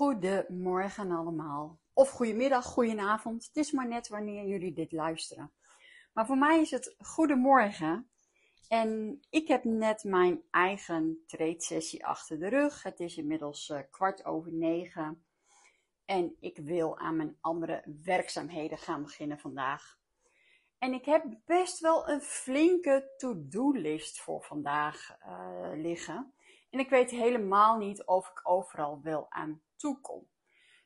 Goedemorgen allemaal. Of goedemiddag, goedenavond. Het is maar net wanneer jullie dit luisteren. Maar voor mij is het goedemorgen. En ik heb net mijn eigen trade sessie achter de rug. Het is inmiddels uh, kwart over negen. En ik wil aan mijn andere werkzaamheden gaan beginnen vandaag. En ik heb best wel een flinke to-do-list voor vandaag uh, liggen. En ik weet helemaal niet of ik overal wel aan toekom.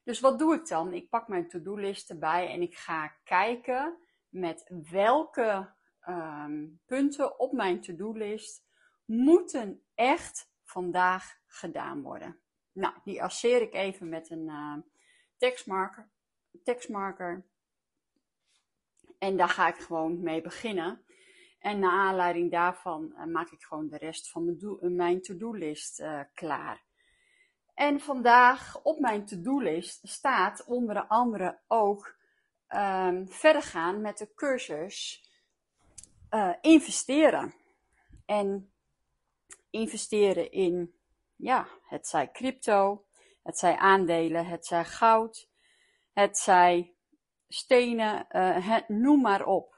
Dus wat doe ik dan? Ik pak mijn to-do-list erbij en ik ga kijken met welke um, punten op mijn to-do-list moeten echt vandaag gedaan worden. Nou, die asseer ik even met een uh, tekstmarker, tekstmarker. En daar ga ik gewoon mee beginnen. En naar aanleiding daarvan uh, maak ik gewoon de rest van mijn, mijn to-do-list uh, klaar. En vandaag op mijn to-do-list staat onder andere ook um, verder gaan met de cursus investeren. En investeren in, ja, het zij crypto, het zij aandelen, het zij goud, het zij stenen, het, noem maar op.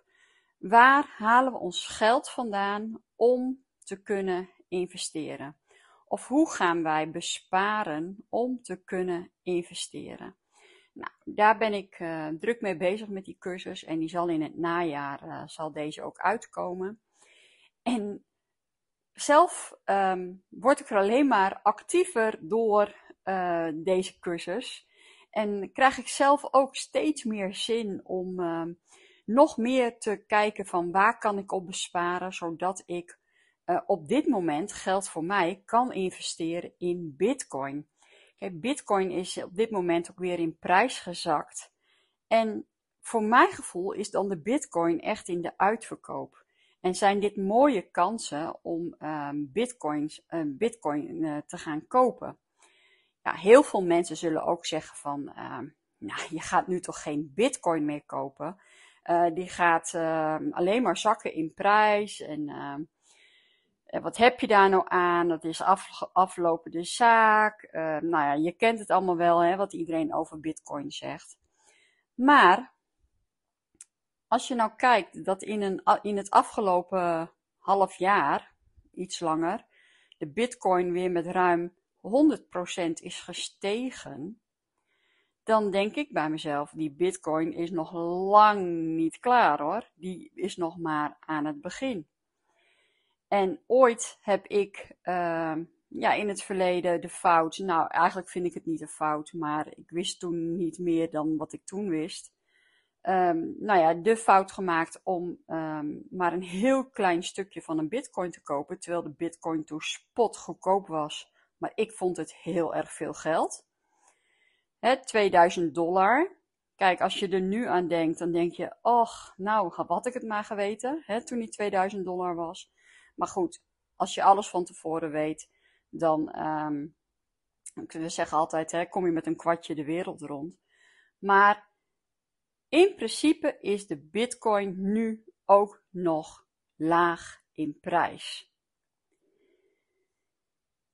Waar halen we ons geld vandaan om te kunnen investeren? Of hoe gaan wij besparen om te kunnen investeren? Nou, daar ben ik uh, druk mee bezig met die cursus en die zal in het najaar uh, zal deze ook uitkomen. En zelf um, word ik er alleen maar actiever door uh, deze cursus. En krijg ik zelf ook steeds meer zin om nog meer te kijken van waar kan ik op besparen, zodat ik uh, op dit moment geldt voor mij kan investeren in Bitcoin. Kijk, Bitcoin is op dit moment ook weer in prijs gezakt. En voor mijn gevoel is dan de Bitcoin echt in de uitverkoop. En zijn dit mooie kansen om um, Bitcoins, uh, Bitcoin uh, te gaan kopen? Ja, heel veel mensen zullen ook zeggen van, nou, je gaat nu toch geen Bitcoin meer kopen. Die gaat ehm, alleen maar zakken in prijs en ehm, en wat heb je daar nou aan? Dat is af, aflopende zaak. Uh, nou ja, je kent het allemaal wel, hè, wat iedereen over Bitcoin zegt. Maar als je nou kijkt dat in, een, in het afgelopen half jaar, iets langer, de Bitcoin weer met ruim 100% is gestegen, dan denk ik bij mezelf, die Bitcoin is nog lang niet klaar hoor. Die is nog maar aan het begin. En ooit heb ik uh, ja, in het verleden de fout, nou eigenlijk vind ik het niet een fout, maar ik wist toen niet meer dan wat ik toen wist. Um, nou ja, de fout gemaakt om um, maar een heel klein stukje van een bitcoin te kopen, terwijl de bitcoin toen spot goedkoop was. Maar ik vond het heel erg veel geld. Hè, 2000 dollar. Kijk, als je er nu aan denkt, dan denk je, och, nou, had ik het maar geweten, hè, toen die 2000 dollar was. Maar goed, als je alles van tevoren weet, dan um, we zeggen altijd, hè, kom je met een kwartje de wereld rond. Maar in principe is de bitcoin nu ook nog laag in prijs.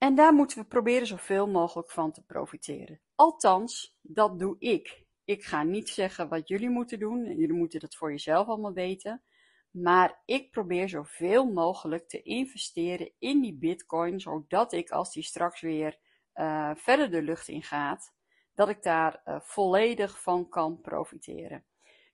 En daar moeten we proberen zoveel mogelijk van te profiteren. Althans, dat doe ik. Ik ga niet zeggen wat jullie moeten doen. Jullie moeten dat voor jezelf allemaal weten. Maar ik probeer zoveel mogelijk te investeren in die bitcoin, zodat ik als die straks weer uh, verder de lucht in gaat, dat ik daar uh, volledig van kan profiteren.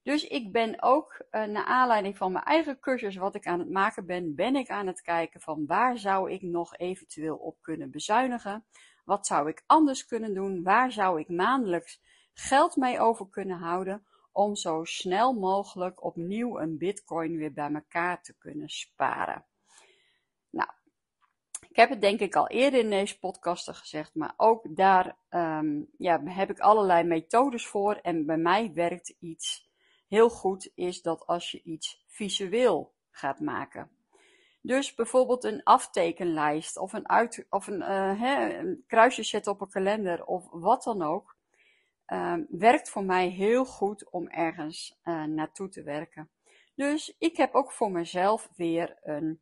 Dus ik ben ook, uh, naar aanleiding van mijn eigen cursus wat ik aan het maken ben, ben ik aan het kijken van waar zou ik nog eventueel op kunnen bezuinigen? Wat zou ik anders kunnen doen? Waar zou ik maandelijks geld mee over kunnen houden? om zo snel mogelijk opnieuw een bitcoin weer bij elkaar te kunnen sparen. Nou, heb het denk ik al eerder in deze podcasten gezegd, maar ook daar ehm, ja, heb ik allerlei methodes voor. En bij mij werkt iets heel goed, is dat als je iets visueel gaat maken. Dus bijvoorbeeld een aftekenlijst of een, uit, of een, uh, hè, een kruisje zetten op een kalender of wat dan ook. Um, werkt voor mij heel goed om ergens uh, naartoe te werken. Dus ik heb ook voor mezelf weer een,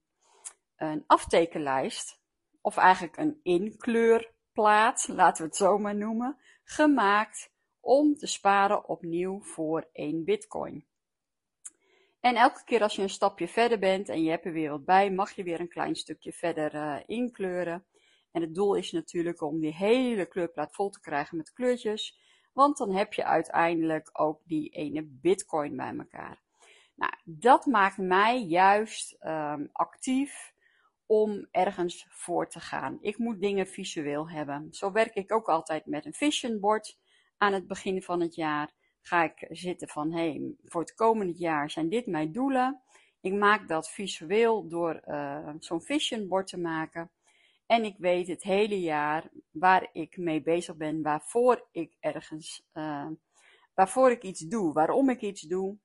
een aftekenlijst, of eigenlijk een inkleurplaat, laten we het zo maar noemen, gemaakt om te sparen opnieuw voor één bitcoin. En elke keer als je een stapje verder bent en je hebt er weer wat bij, mag je weer een klein stukje verder uh, inkleuren. En het doel is natuurlijk om die hele kleurplaat vol te krijgen met kleurtjes. Want dan heb je uiteindelijk ook die ene bitcoin bij elkaar. Nou, dat maakt mij juist um, actief om ergens voor te gaan. Ik moet dingen visueel hebben. Zo werk ik ook altijd met een vision board aan het begin van het jaar ga ik zitten van, hé, hey, voor het komende jaar zijn dit mijn doelen. Ik maak dat visueel door uh, zo'n vision board te maken. En ik weet het hele jaar waar ik mee bezig ben, waarvoor ik ergens, uh, waarvoor ik iets doe, waarom ik iets doe.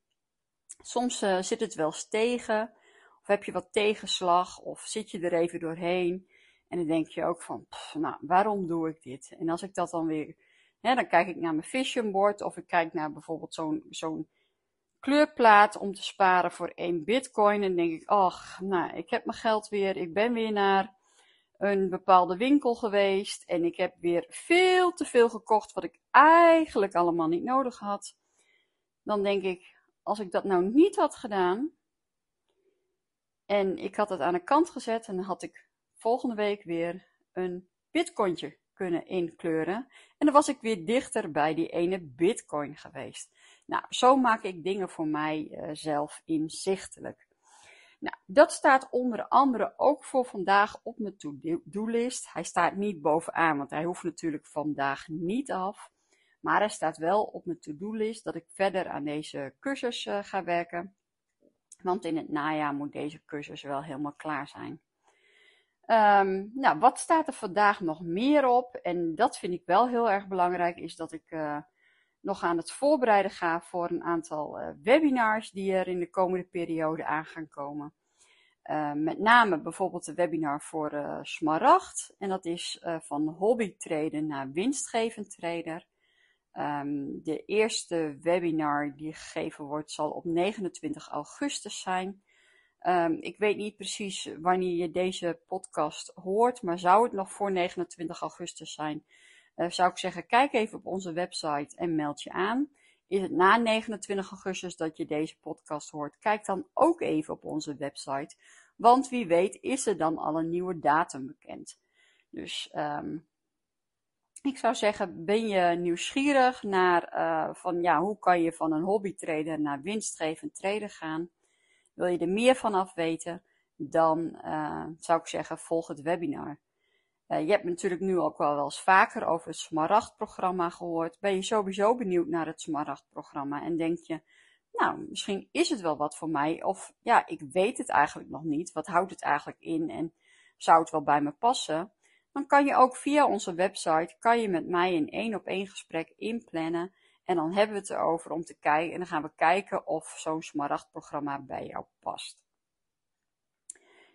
Soms uh, zit het wel eens tegen, of heb je wat tegenslag, of zit je er even doorheen. En dan denk je ook van, nou, waarom doe ik dit? En als ik dat dan weer dan kijk ik naar mijn vision board of ik kijk naar bijvoorbeeld zo'n zo'n kleurplaat om te sparen voor één bitcoin. En denk ik, ach, nou, ik heb mijn geld weer. Ik ben weer naar een bepaalde winkel geweest en ik heb weer veel te veel gekocht wat ik eigenlijk allemaal niet nodig had. Dan denk ik, als ik dat nou niet had gedaan en ik had het aan de kant gezet dan had ik volgende week weer een bitcointje kunnen inkleuren. En dan was ik weer dichter bij die ene bitcoin geweest. Nou, zo maak ik dingen voor mijzelf uh, inzichtelijk. Nou, dat staat onder andere ook voor vandaag op mijn to-do-list. Hij staat niet bovenaan, want hij hoeft natuurlijk vandaag niet af. Maar hij staat wel op mijn to-do-list dat ik verder aan deze cursus uh, ga werken. Want in het najaar moet deze cursus wel helemaal klaar zijn. Um, nou, wat staat er vandaag nog meer op? En dat vind ik wel heel erg belangrijk, is dat ik uh, nog aan het voorbereiden ga voor een aantal uh, webinars die er in de komende periode aan gaan komen. Uh, met name bijvoorbeeld de webinar voor uh, Smaragd. En dat is van hobbytrader naar winstgevend trader. Um, de eerste webinar die gegeven wordt zal op 29 augustus zijn. Um, ik weet niet precies wanneer je deze podcast hoort, maar zou het nog voor 29 augustus zijn, uh, zou ik zeggen, kijk even op onze website en meld je aan. Is het na 29 augustus dat je deze podcast hoort, kijk dan ook even op onze website, want wie weet is er dan al een nieuwe datum bekend. Dus um, ik zou zeggen, ben je nieuwsgierig naar uh, van ja, hoe kan je van een hobbytrader naar winstgevend trader gaan? Wil je er meer van af weten, dan uh, zou ik zeggen, volg het webinar. Uh, je hebt natuurlijk nu ook wel, wel eens vaker over het Smaragd-programma gehoord. Ben je sowieso benieuwd naar het Smaragd-programma en denk je, nou, misschien is het wel wat voor mij. Of ja, ik weet het eigenlijk nog niet. Wat houdt het eigenlijk in en zou het wel bij me passen? Dan kan je ook via onze website, kan je met mij een één op één gesprek inplannen. En dan hebben we het erover om te kijken. En dan gaan we kijken of zo'n smaragdprogramma bij jou past.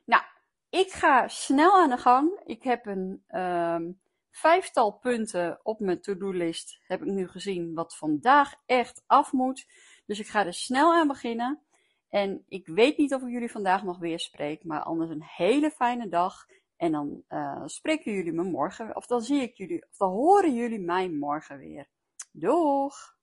Nou, ik ga snel aan de gang. Ik heb een um, vijftal punten op mijn to-do-list. Heb ik nu gezien wat vandaag echt af moet. Dus ik ga er snel aan beginnen. En ik weet niet of ik jullie vandaag nog weer spreek. Maar anders een hele fijne dag. En dan uh, spreken jullie me morgen. Of dan zie ik jullie. Of dan horen jullie mij morgen weer. Doeg!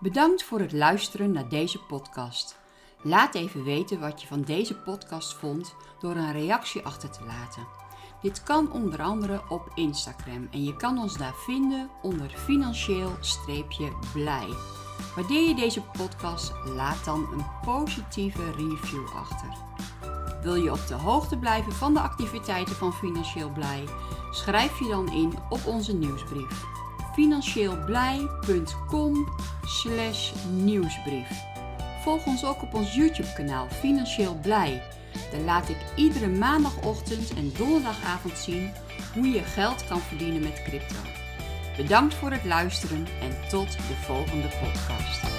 Bedankt voor het luisteren naar deze podcast. Laat even weten wat je van deze podcast vond door een reactie achter te laten. Dit kan onder andere op Instagram en je kan ons daar vinden onder financieel-blij. Waardeer je deze podcast, laat dan een positieve review achter. Wil je op de hoogte blijven van de activiteiten van Financieel Blij? Schrijf je dan in op onze nieuwsbrief financieelblij.com slash nieuwsbrief. Volg ons ook op ons YouTube kanaal Financieel Blij. Dan laat ik iedere maandagochtend en donderdagavond zien hoe je geld kan verdienen met crypto. Bedankt voor het luisteren en tot de volgende podcast.